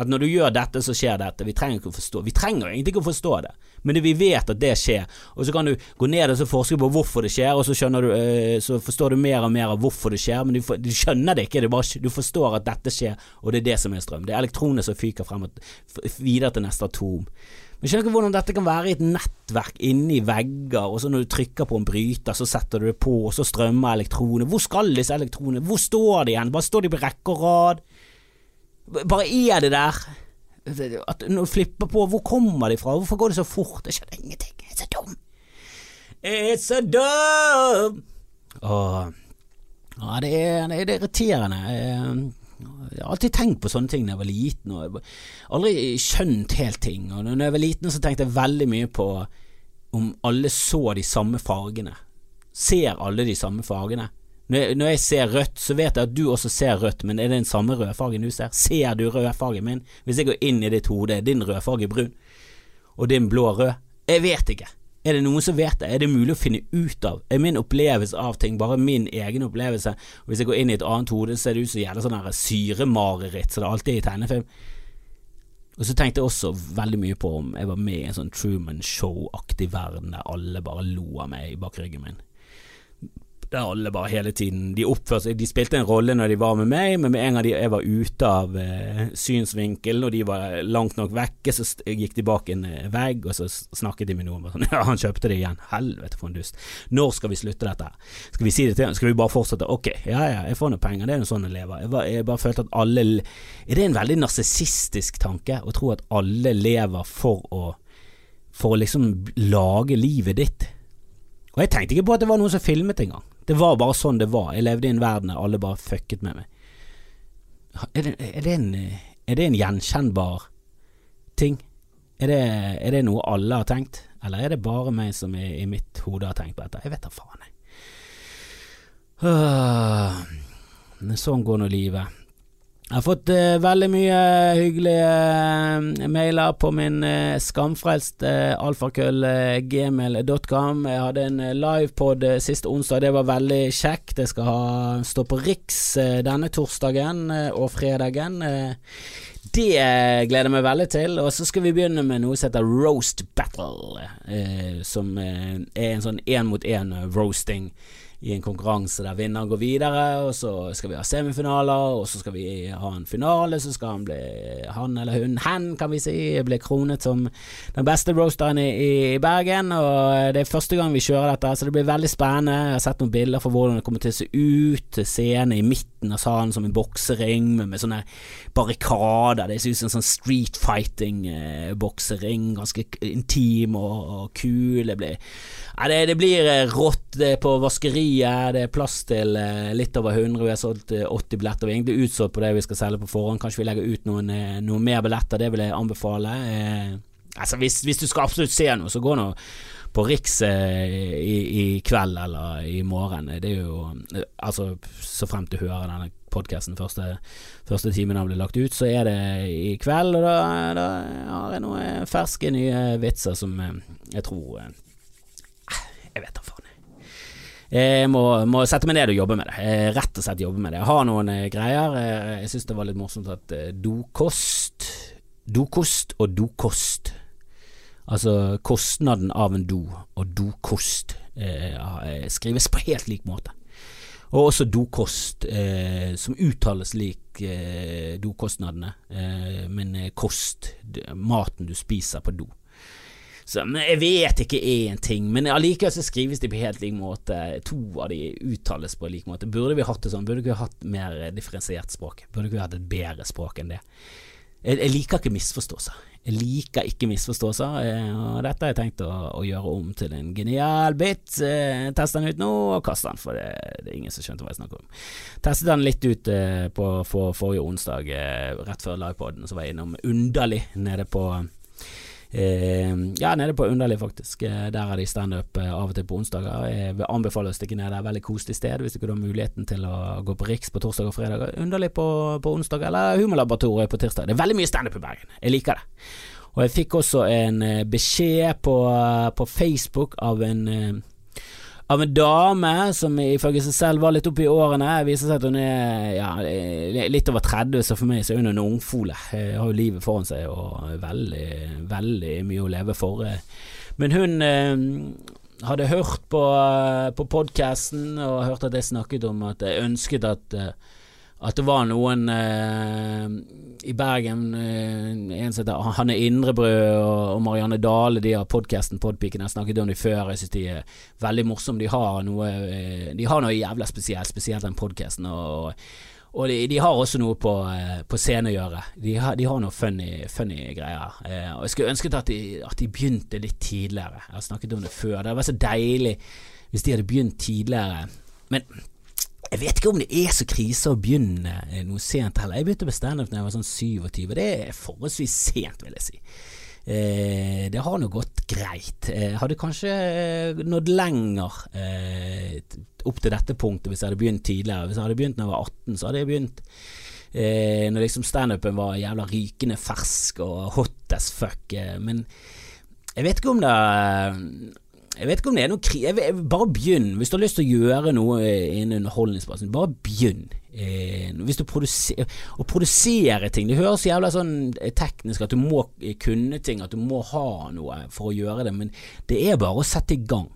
At når du gjør dette, så skjer dette. Vi trenger ikke å forstå Vi trenger egentlig ikke å forstå det, men det, vi vet at det skjer. Og så kan du gå ned og så forske på hvorfor det skjer, og så, du, øh, så forstår du mer og mer av hvorfor det skjer, men du, du skjønner det ikke. Bare, du forstår at dette skjer, og det er det som er strøm. Det er elektroner som fyker frem og videre til neste atom. Men skjønner ikke hvordan dette kan være i et nettverk inni vegger, og så når du trykker på en bryter, så setter du det på, og så strømmer elektroner. Hvor skal disse elektronene? Hvor står de igjen? Bare står de på rekke og rad? Bare er det der? At når du flipper på, hvor kommer de fra? Hvorfor går det så fort? Jeg skjønner ingenting. Jeg er så dum. It's så dum! Åh. Ja, det er, det er irriterende. Jeg har alltid tenkt på sånne ting da jeg var liten, og jeg aldri skjønt helt ting. Og når jeg var liten, så tenkte jeg veldig mye på om alle så de samme fargene. Ser alle de samme fargene? Når jeg ser rødt, så vet jeg at du også ser rødt, men er det den samme rødfargen du ser? Ser du rødfargen min? Hvis jeg går inn i ditt hode, er din rødfarge brun, og din blå rød? Jeg vet ikke. Er det noen som vet det? Er det mulig å finne ut av? Er min opplevelse av ting bare min egen opplevelse? Og Hvis jeg går inn i et annet hode, ser det ut som gjelder sånn syremareritt som det alltid er i tegnefilm. Og så tenkte jeg også veldig mye på om jeg var med i en sånn Truman Show-aktig verden der alle bare lo av meg bak ryggen min der alle bare hele tiden De oppførte seg De spilte en rolle når de var med meg, men med en gang jeg var ute av eh, synsvinkelen, og de var langt nok vekke, så gikk de bak en eh, vegg, og så snakket de med noen. Sånn, ja, han kjøpte det igjen. Helvete, for en dust. Når skal vi slutte dette? Skal vi si det til ham? Skal vi bare fortsette? Ok, ja ja, jeg får noen penger, det er jo sånn jeg lever. Jeg, bare, jeg bare følte at alle Er det en veldig narsissistisk tanke å tro at alle lever for å For å liksom lage livet ditt? Og jeg tenkte ikke på at det var noen som filmet engang. Det var bare sånn det var. Jeg levde i en verden der alle bare fucket med meg. Er det, er det, en, er det en, gjenkjennbar ting? Er det, er det, noe alle har tenkt, eller er det bare meg som i, mitt hode har tenkt på dette? Jeg vet da faen, jeg. Uh, sånn går nå livet. Jeg har fått uh, veldig mye hyggelige uh, mailer på min uh, skamfrelst uh, alfakrøll gmail.com. Jeg hadde en livepod siste onsdag, det var veldig kjekt. Jeg skal ha, stå på Riks denne torsdagen og fredagen. det gleder jeg meg veldig til. Og så skal vi begynne med noe som heter Roast Battle, som er en sånn én mot én roasting i en konkurranse der vinneren går videre, og så skal vi ha semifinaler, og så skal vi ha en finale, så skal han bli han eller hun, hen kan vi si, bli kronet som den beste roasteren i, i, Bergen. Og det er første gang vi kjører dette, så det blir veldig spennende. Jeg har sett noen bilder for hvordan det kommer til å se ut. Scene i midten av salen som en boksering med, med sånne barrikader. Det ser ut som en sånn street fighting-boksering, eh, ganske intim og, og kul. Det blir ja, det, det, blir eh, rått det på vaskeriet. Det er plass til eh, litt over 100. Vi har solgt 80 eh, billetter. Vi er egentlig utsolgt på det vi skal selge på forhånd. Kanskje vi legger ut noen, noen mer billetter. Det vil jeg anbefale. Eh, altså hvis, hvis, du skal absolutt se noe, så gå nå på Riks eh, i, i, kveld eller i morgen. Det er jo Altså, så fremt du hører denne podkasten første, første timen den blir lagt ut, så er det i kveld. Og da, da har jeg noen ferske, nye vitser som jeg tror jeg vet da faen. Jeg må, må, sette meg ned og jobbe med det. Rett og slett jobbe med det. Jeg har noen eh, greier. Eh, jeg syns det var litt morsomt at eh, dokost Dokost og dokost Altså kostnaden av en do og dokost eh, skrives på helt lik måte. Og også dokost, eh, som uttales lik eh, dokostnadene, men kost, maten du spiser på do. Så, men jeg vet ikke én ting, men allikevel så skrives de på helt lik måte. To av de uttales på lik måte. Burde vi hatt det sånn? Burde vi hatt mer differensiert språk? Burde vi hatt et bedre språk enn det? Jeg, jeg liker ikke misforståelser. Jeg liker ikke misforståelser, eh, og dette har jeg tenkt å, å gjøre om til en genial bit. Test den ut nå, og kast den, for det, det, er ingen som skjønte hva jeg snakker om. Testet den litt ut eh, på for, forrige onsdag, rett før livepoden, så var jeg innom Underlig nede på Eh, ja, nede på Underlig, faktisk. Eh, der har de standup eh, av og til på onsdager. Jeg vil anbefale å stikke ned der. Veldig koselig sted hvis du ikke har muligheten til å gå på Riks på torsdag og fredag. Underlig på, på onsdag, eller Humorlaboratoriet på tirsdag. Det er veldig mye standup i Bergen. Jeg liker det. Og jeg fikk også en beskjed på, på Facebook av en av en dame som ifølge seg selv var litt oppe i årene. Viser seg at hun er ja, litt over 30, så for meg så er hun en ungfole. Hun har jo livet foran seg og veldig, veldig mye å leve for. Men hun eh, hadde hørt på, på podkasten og hørt at jeg snakket om at jeg ønsket at eh, at det var noen eh, i Bergen eh, En som Hanne Indrebrød og, og Marianne Dale, de har podkasten Podpiken. Jeg snakket om dem før. Jeg syns de er veldig morsomme. De har noe, eh, de har noe jævla spesielt, spesielt den podkasten. Og, og de, de, har også noe på, eh, på scenen å gjøre. De har, de har noe funny, funny greier. Eh, og Jeg skulle ønsket at de, at de begynte litt tidligere. Jeg har snakket om det før. Det hadde vært så deilig hvis de hadde begynt tidligere. Men jeg vet ikke om det er så krise å begynne eh, noe sent heller. Jeg begynte med standup da jeg var sånn 27. Det er forholdsvis sent, vil jeg si. Eh, det har nå gått greit. Eh, hadde kanskje eh, nådd lenger eh, opp til dette punktet hvis jeg hadde begynt tidligere. Hvis jeg hadde begynt da jeg var 18, så hadde jeg begynt eh, når liksom standupen var jævla rykende fersk og hot as fuck. men jeg vet ikke om det jeg vet ikke om det er noe krig Bare begynn. Hvis du har lyst til å gjøre noe innen underholdningsbransjen, bare begynn. Eh, hvis du produserer Å produsere ting Det høres jævla sånn eh, teknisk at du må kunne ting, at du må ha noe for å gjøre det, men det er bare å sette i gang.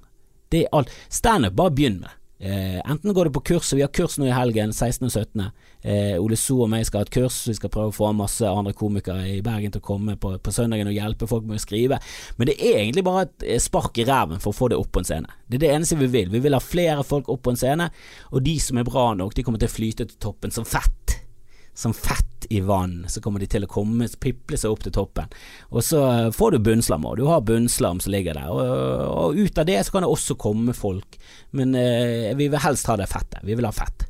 Det er alt. Standup, bare begynn med det. Eh, enten går du på kurs, og vi har kurs nå i helgen, 16. og 17. Eh, Ole So og meg skal ha et kurs, vi skal prøve å få masse andre komikere i Bergen til å komme på, på søndagen og hjelpe folk med å skrive. Men det er egentlig bare et eh, spark i ræven for å få det opp på en scene. Det er det eneste vi vil. Vi vil ha flere folk opp på en scene, og de som er bra nok, de kommer til å flyte til toppen som fett som fett i vann. Så kommer de til å komme, piple seg opp til toppen. Og så får du bunnslam òg. Du har bunnslam som ligger der. Og, og, ut av det så kan det også komme folk. Men eh, vi vil helst ha det fettet. Vi vil ha fett.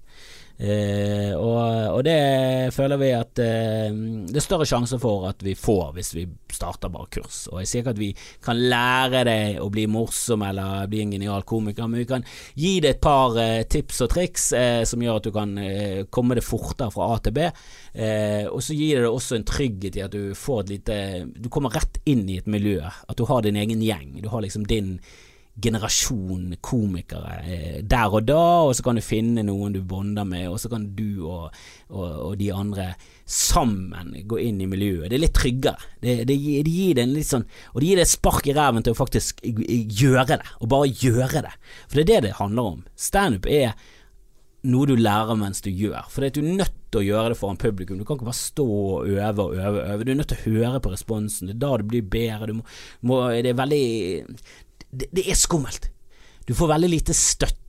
Eh, og, og, det føler vi at eh, det er større sjanse for at vi får hvis vi starter bare kurs. Og jeg sier ikke at vi kan lære deg å bli morsom eller bli en genial komiker, men vi kan gi deg et par eh, tips og triks eh, som gjør at du kan eh, komme det fortere fra A til B. Og så gir det deg også en trygghet i at du får et lite Du kommer rett inn i et miljø. At du har din egen gjeng. Du har liksom din generasjon komikere eh, der og da, og så kan du finne noen du bonder med, og så kan du og, og, og de andre sammen gå inn i miljøet. Det er litt tryggere. Det, det, det gir det en litt sånn Og det gir det et spark i ræven til å faktisk gjøre det, og bare gjøre det. For det er det det handler om. Standup er noe du lærer mens du gjør. For du er nødt til å gjøre det foran publikum. Du kan ikke bare stå og øve og øve. øve. Du er nødt til å høre på responsen. Det er da det blir bedre. Må, må, det er veldig det, det er skummelt. Du får veldig lite støtte.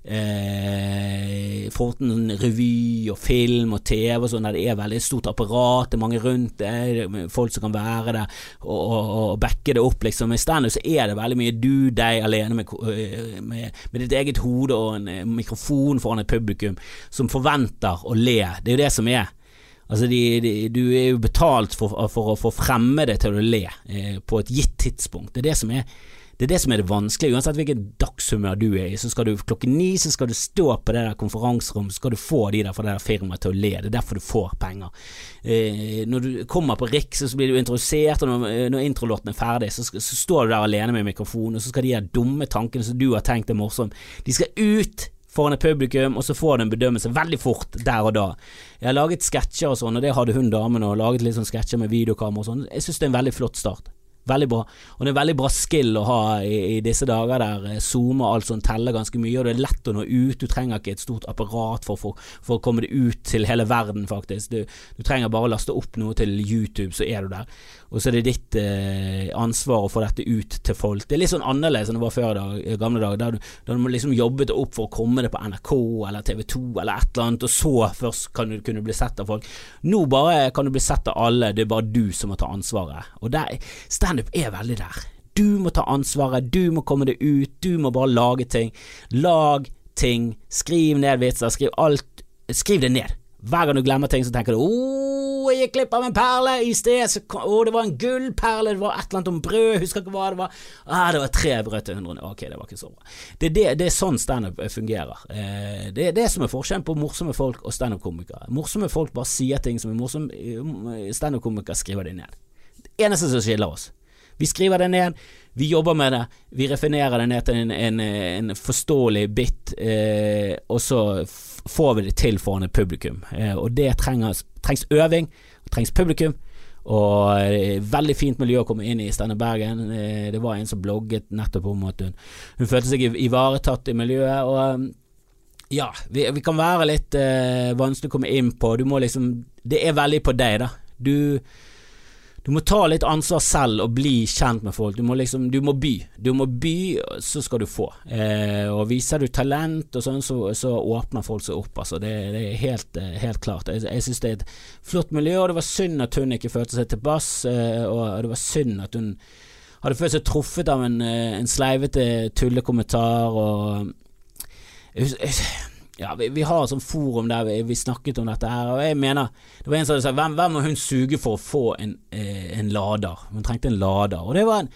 Eh, til revy og film og TV og sånn, det er veldig stort apparat, det er mange rundt det, folk som kan være der og, og, og backe det opp, liksom. I standup er det veldig mye du, deg, alene med, med, med ditt eget hode og en eh, mikrofon foran et publikum som forventer å le. Det er jo det som er. Altså de, de, du er jo betalt for, for å få fremme det til å le eh, på et gitt tidspunkt. Det er det som er det er det som er det vanskelige. Uansett hvilket dagshumør du er i, så skal du klokken ni så skal du stå på det der konferanserommet, så skal du få de der fra det der firmaet til å le. Det er derfor du får penger. Eh, når du kommer på Riks, så blir du introdusert, og når, eh, når introlåten er ferdig, så, så, står du der alene med mikrofonen, og så skal de her dumme tankene som du har tenkt er morsomme, de skal ut foran et publikum, og så får du en bedømmelse veldig fort der og da. Jeg har laget sketsjer og sånn, og det hadde hun damen og laget litt sånn sketsjer med videokamera og sånn. Jeg synes det er en veldig flott start. Veldig bra. Og det er veldig bra skill å ha i, i disse dager der eh, Zoom og alt sånt teller ganske mye, og det er lett å nå ut. Du trenger ikke et stort apparat for, for, for å komme det ut til hele verden, faktisk. Du, du, trenger bare å laste opp noe til YouTube, så er du der. Og så er det ditt eh, ansvar å få dette ut til folk. Det er litt sånn annerledes enn det var før i gamle dager, der du, der du liksom jobbet opp for å komme det på NRK eller TV 2 eller et eller annet, og så først kan du kunne bli sett av folk. Nå bare kan du bli sett av alle, det er bare du som må ta ansvaret. Og stand standup er veldig der. Du må ta ansvaret, du må komme deg ut, du må bare lage ting. Lag ting, skriv ned vitser, skriv alt. Skriv det ned. Hver gang du glemmer ting, så tenker du 'Å, oh, jeg gikk glipp av en perle i sted', oh, det var en gullperle, det var et eller annet om brød, husker ikke hva det var. Ah, det var tre brød til 100 Ok, det var ikke så bra. Det det, det er sånn standup eh, fungerer. Eh, det er det som er forskjellen på morsomme folk og standup-komikere. Morsomme folk bare sier ting som er morsomme, eh, standup-komikere skriver det ned. Det eneste som skiller oss. Vi skriver det ned, vi jobber med det, vi refinerer det ned til en, en, en forståelig bit, eh, og så får vi det til foran et publikum. Eh, og det trengs, trengs øving, trengs publikum. Og eh, veldig fint miljø å komme inn i i Steinar Bergen. Eh, det var en som blogget nettopp om at hun, hun følte seg ivaretatt i miljøet. Og eh, ja, vi, vi kan være litt eh, vanskelig å komme inn på. Du må liksom Det er veldig på deg, da. Du du må ta litt ansvar selv og bli kjent med folk. Du må liksom, du må by. Du må by, så skal du få. Eh, og viser du talent og sånn, så, så, åpner folk seg opp, altså. Det, det er helt, eh, helt, klart. Jeg, jeg synes det er et flott miljø, og det var synd at hun ikke følte seg tilpass, eh, og det var synd at hun hadde følt seg truffet av en, eh, en sleivete tullekommentar og jeg, jeg, ja, vi, vi, har et sånt forum der vi, vi, snakket om dette her, og jeg mener Det var en som sa hvem, hvem må hun suge for å få en, eh, en, lader? Hun trengte en lader. Og det var en,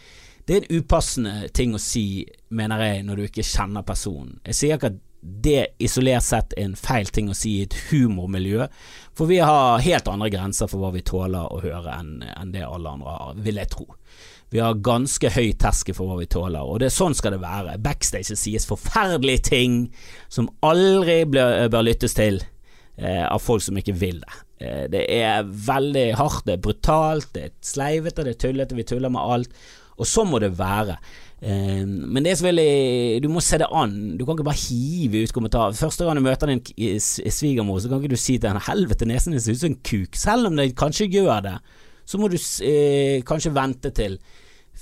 det er en upassende ting å si, mener jeg, når du ikke kjenner personen. Jeg sier ikke at det isolert sett er en feil ting å si i et humormiljø, for vi har helt andre grenser for hva vi tåler å høre enn, enn det alle andre har, vil jeg tro. Vi har ganske høy terskel for hva vi tåler, og det er sånn skal det være. Backstage sies forferdelige ting som aldri bør, bør lyttes til eh, av folk som ikke vil det. Eh, det er veldig hardt, det er brutalt, det er sleivete, det er tullete, vi tuller med alt. Og sånn må det være. Eh, men det er selvfølgelig Du må se det an. Du kan ikke bare hive ut kommentarer. Første gang du møter din svigermor, så kan ikke du si til henne 'helvete, nesen din ser ut som en kuk', selv om det kanskje gjør det. Så må du eh, kanskje vente til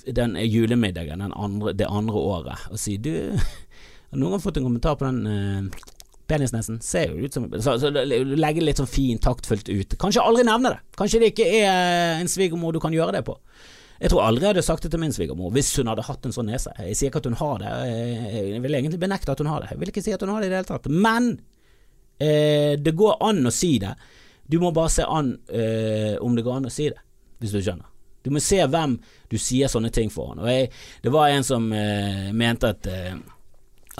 den julemiddagen den andre, det andre året og si du, har noen gang fått en kommentar på den uh, penisnesen? Ser jo ut som så, så Legge litt sånn fint, taktfullt ut. Kanskje aldri nevne det. Kanskje det ikke er eh, en svigermor du kan gjøre det på. Jeg tror aldri jeg hadde sagt det til min svigermor hvis hun hadde hatt en sånn nese. Jeg sier ikke at hun har det, jeg vil egentlig benekte at hun har det. Jeg vil ikke si at hun har det i det hele tatt. Men Eh, det går an å si det. Du må bare se an eh, om det går an å si det, hvis du skjønner. Du må se hvem du sier sånne ting for. Og jeg, det var en som eh, mente at eh,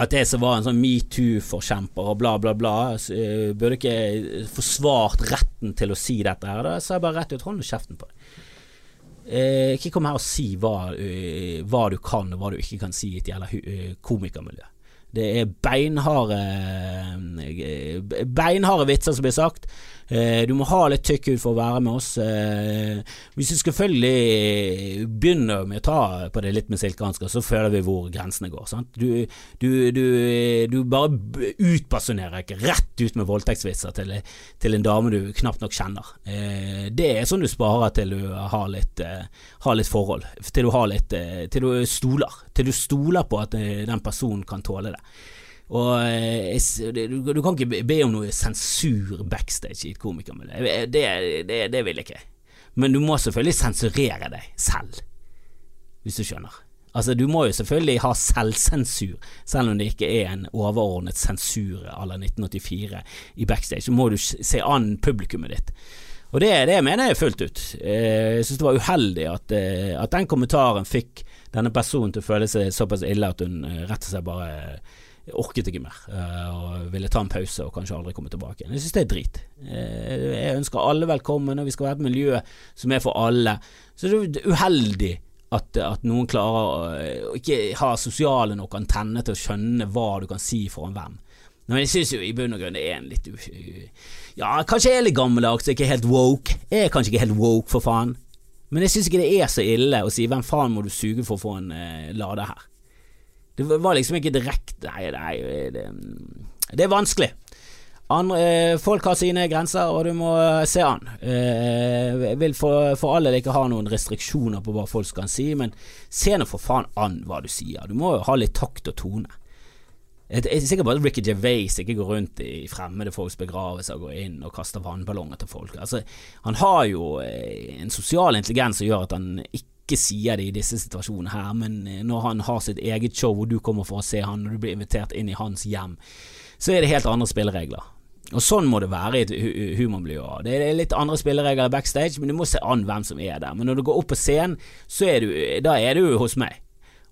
at jeg som var en sånn metoo-forkjemper og bla, bla, bla, uh, burde ikke forsvart retten til å si dette her. Da sa jeg bare rett ut hånden og kjeften på deg. Uh, ikke kom her og si hva, uh, hva, du kan og hva du ikke kan si i et jævla komikermiljø. Det er beinharde Beinharde vitser som blir sagt. Eh, du må ha litt tykk hud for å være med oss. Eh, hvis du selvfølgelig begynner med å ta på det litt med silkehansker, så føler vi hvor grensene går. Du, du, du, du, bare utpersonerer ikke rett ut med voldtektsvitser til, til, en dame du knapt nok kjenner. Eh, det er sånn du sparer til du har litt, har litt forhold, til du, har litt, til du stoler. Til du stoler på at den personen kan tåle det. Og eh, du, du, kan ikke be om noe sensur backstage i et komikermiljø. Det, det, det vil jeg ikke. Men du må selvfølgelig sensurere deg selv, hvis du skjønner. Altså, du må jo selvfølgelig ha selvsensur, selv om det ikke er en overordnet sensur à la 1984 i backstage. Så må du se an publikummet ditt. Og det, det mener jeg fullt ut. Eh, jeg syns det var uheldig at, eh, at, den kommentaren fikk denne personen til å føle seg såpass ille at hun rett og slett bare orket ikke mer uh, og ville ta en pause og kanskje aldri komme tilbake. Jeg synes det er drit. Uh, jeg ønsker alle velkommen, og vi skal være et miljø som er for alle. Så det er uheldig at, at noen klarer å ikke ha sosiale nok antenner til å skjønne hva du kan si for en venn. Men jeg synes jo i bunn og grunn det er en litt Ja, kanskje jeg er litt gammeldags og ikke helt woke. Jeg er kanskje ikke helt woke, for faen. Men jeg synes ikke det er så ille å si hvem faen må du suge for å få en eh, lade her. Det var liksom ikke direkte Nei, nei det, det, er vanskelig. Andre, eh, folk har sine grenser, og du må se an. Eh, jeg vil for, for alle ikke ha noen restriksjoner på hva folk skal si, men se nå for faen an hva du sier. Du må jo ha litt takt og tone. Jeg er sikker på at Ricky Gervais ikke går rundt i fremmede folks begravelser og går inn og kaster vannballonger til folk. Altså, han har jo eh, en sosial intelligens som gjør at han ikke ikke sier det i disse situasjonene her, men eh, når han har sitt eget show og du kommer for å se han, og du blir invitert inn i hans hjem, så er det helt andre spilleregler. Og sånn må det være i et humormiljø. Det er litt andre spilleregler backstage, men du må se an hvem som er der. Men når du går opp på scenen, så er du, da er du hos meg.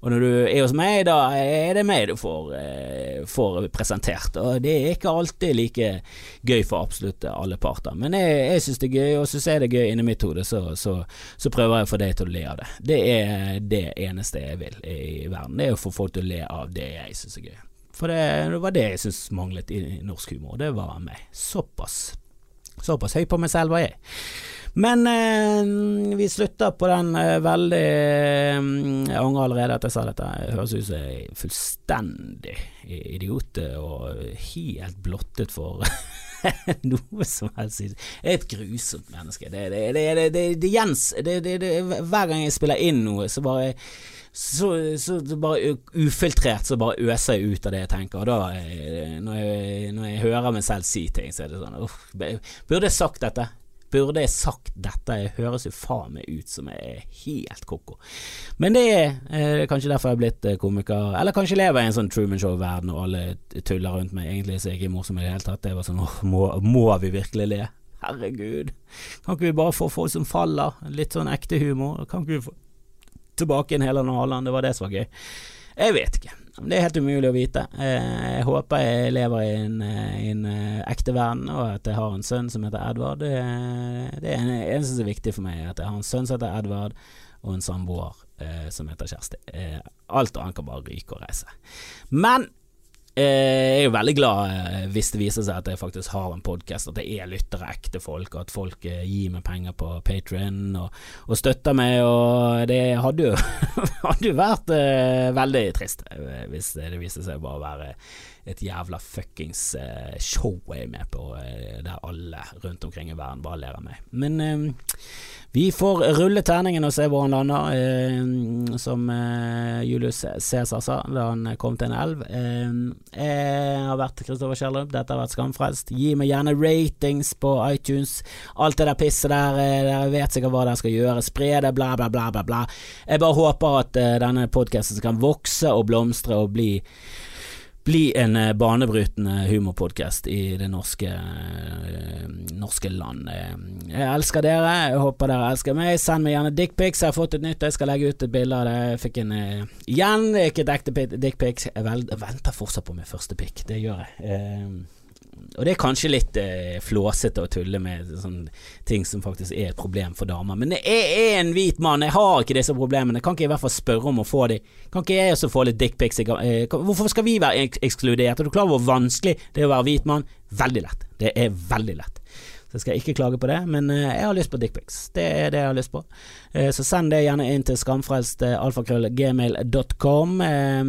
Og når du er hos meg, da er det meg du får, eh, får, presentert. Og det er ikke alltid like gøy for absolutt alle parter. Men jeg, jeg syns det er gøy, og syns jeg det er gøy inni mitt hode, så, så, så, prøver jeg å få deg til å le av det. Det er det eneste jeg vil i verden. Det er å få folk til å le av det jeg syns er gøy. For det, det var det jeg syns manglet i norsk humor. Det var meg. Såpass. Såpass høy på meg selv var jeg. Men eh, vi slutter på den eh, veldig eh, Jeg angrer allerede at jeg sa dette. Det høres ut som jeg er fullstendig idiot og helt blottet for noe som helst. Jeg er et grusomt menneske. Det, det, det, det, det, Jens, hver gang jeg spiller inn noe, så bare så, så bare ufiltrert så bare øser jeg ut av det jeg tenker. Og da, eh, når jeg, når jeg hører meg selv si ting, så er det sånn uff, Burde jeg sagt dette? Burde jeg sagt dette? Jeg høres jo faen meg ut som jeg er helt ko-ko. Men det er eh, kanskje derfor jeg har blitt eh, komiker. Eller kanskje lever jeg i en sånn Truman Show-verden og alle tuller rundt meg. Egentlig så er jeg ikke morsom i det hele tatt. Det var sånn åh, må, må vi virkelig le? Herregud. Kan ikke vi bare få folk som faller? Litt sånn ekte humor. Kan ikke vi få tilbake en hel annen Haaland? Det var det som var gøy. Jeg vet ikke. Det er helt umulig å vite. Eh, jeg håper jeg lever i en, eh, en eh, ekte verden, og at jeg har en sønn som heter Edvard. Det, det er det eneste som er viktig for meg, at jeg har en sønn som heter Edvard, og en samboer som heter Kjersti. Alt annet kan bare ryke og reise. Men jeg er jo veldig glad eh, hvis det viser seg at jeg faktisk har en podkast, at det er lyttere, ekte folk, og at folk eh, gir meg penger på Patrion og, og, støtter meg. Og det hadde jo, hadde jo vært veldig trist hvis det viser seg bare å være et jævla fuckings uh, show jeg er med på, uh, der alle rundt omkring i verden bare ler av meg. Men vi får rulle terningen og se hvor han lander, som Julius Cæsar sa da han kom til en elv. Jeg har vært Kristoffer Kjellrup, dette har vært Skamfrelst. Gi meg gjerne ratings på iTunes. Alt det der pisset der, dere vet sikkert hva dere skal gjøre. Spre det, bla, bla, bla, bla. bla. Jeg bare håper at denne podkasten kan vokse og blomstre og bli bli en eh, banebrytende humorpodkast i det norske, eh, norske land. Eh, jeg elsker dere, jeg håper dere elsker meg. Send meg gjerne dickpics. Jeg har fått et nytt, jeg skal legge ut et bilde av det. Jeg fikk en Igjen ikke et ekte dickpic. Jeg, venter fortsatt på min første pic, det gjør jeg. Og det er kanskje litt eh, flåsete å tulle med sånne ting som faktisk er et problem for damer. Men jeg er en hvit mann, jeg har ikke disse problemene. Kan ikke jeg i hvert fall spørre om å få de? Kan ikke jeg også få litt dickpics? Eh, hvorfor skal vi være ekskludert? Er du klar over hvor vanskelig det er å være hvit mann? Veldig lett. Det er veldig lett. Så skal jeg ikke klage på det, men eh, jeg har lyst på dickpics. Det er det jeg har lyst på. Eh, så send det gjerne inn til skamfrelst.alfakrøllgmail.com. Eh,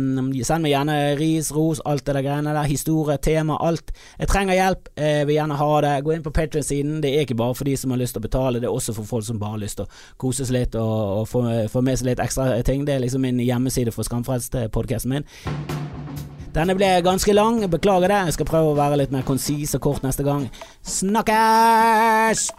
send meg gjerne ris, ros, alt det der greiene der. Historie, tema, alt. Jeg trenger hjelp, jeg vil gjerne ha det. Gå inn på Patrion-siden. Det er ikke bare for de som har lyst til å betale, det er også for folk som bare har lyst til å kose litt og, og få, få med seg litt ekstra ting. Det er liksom min hjemmeside for Skamfrelst-podkasten min. Denne ble ganske lang, beklager det. Jeg skal prøve å være litt mer konsis og kort neste gang. Snakkes!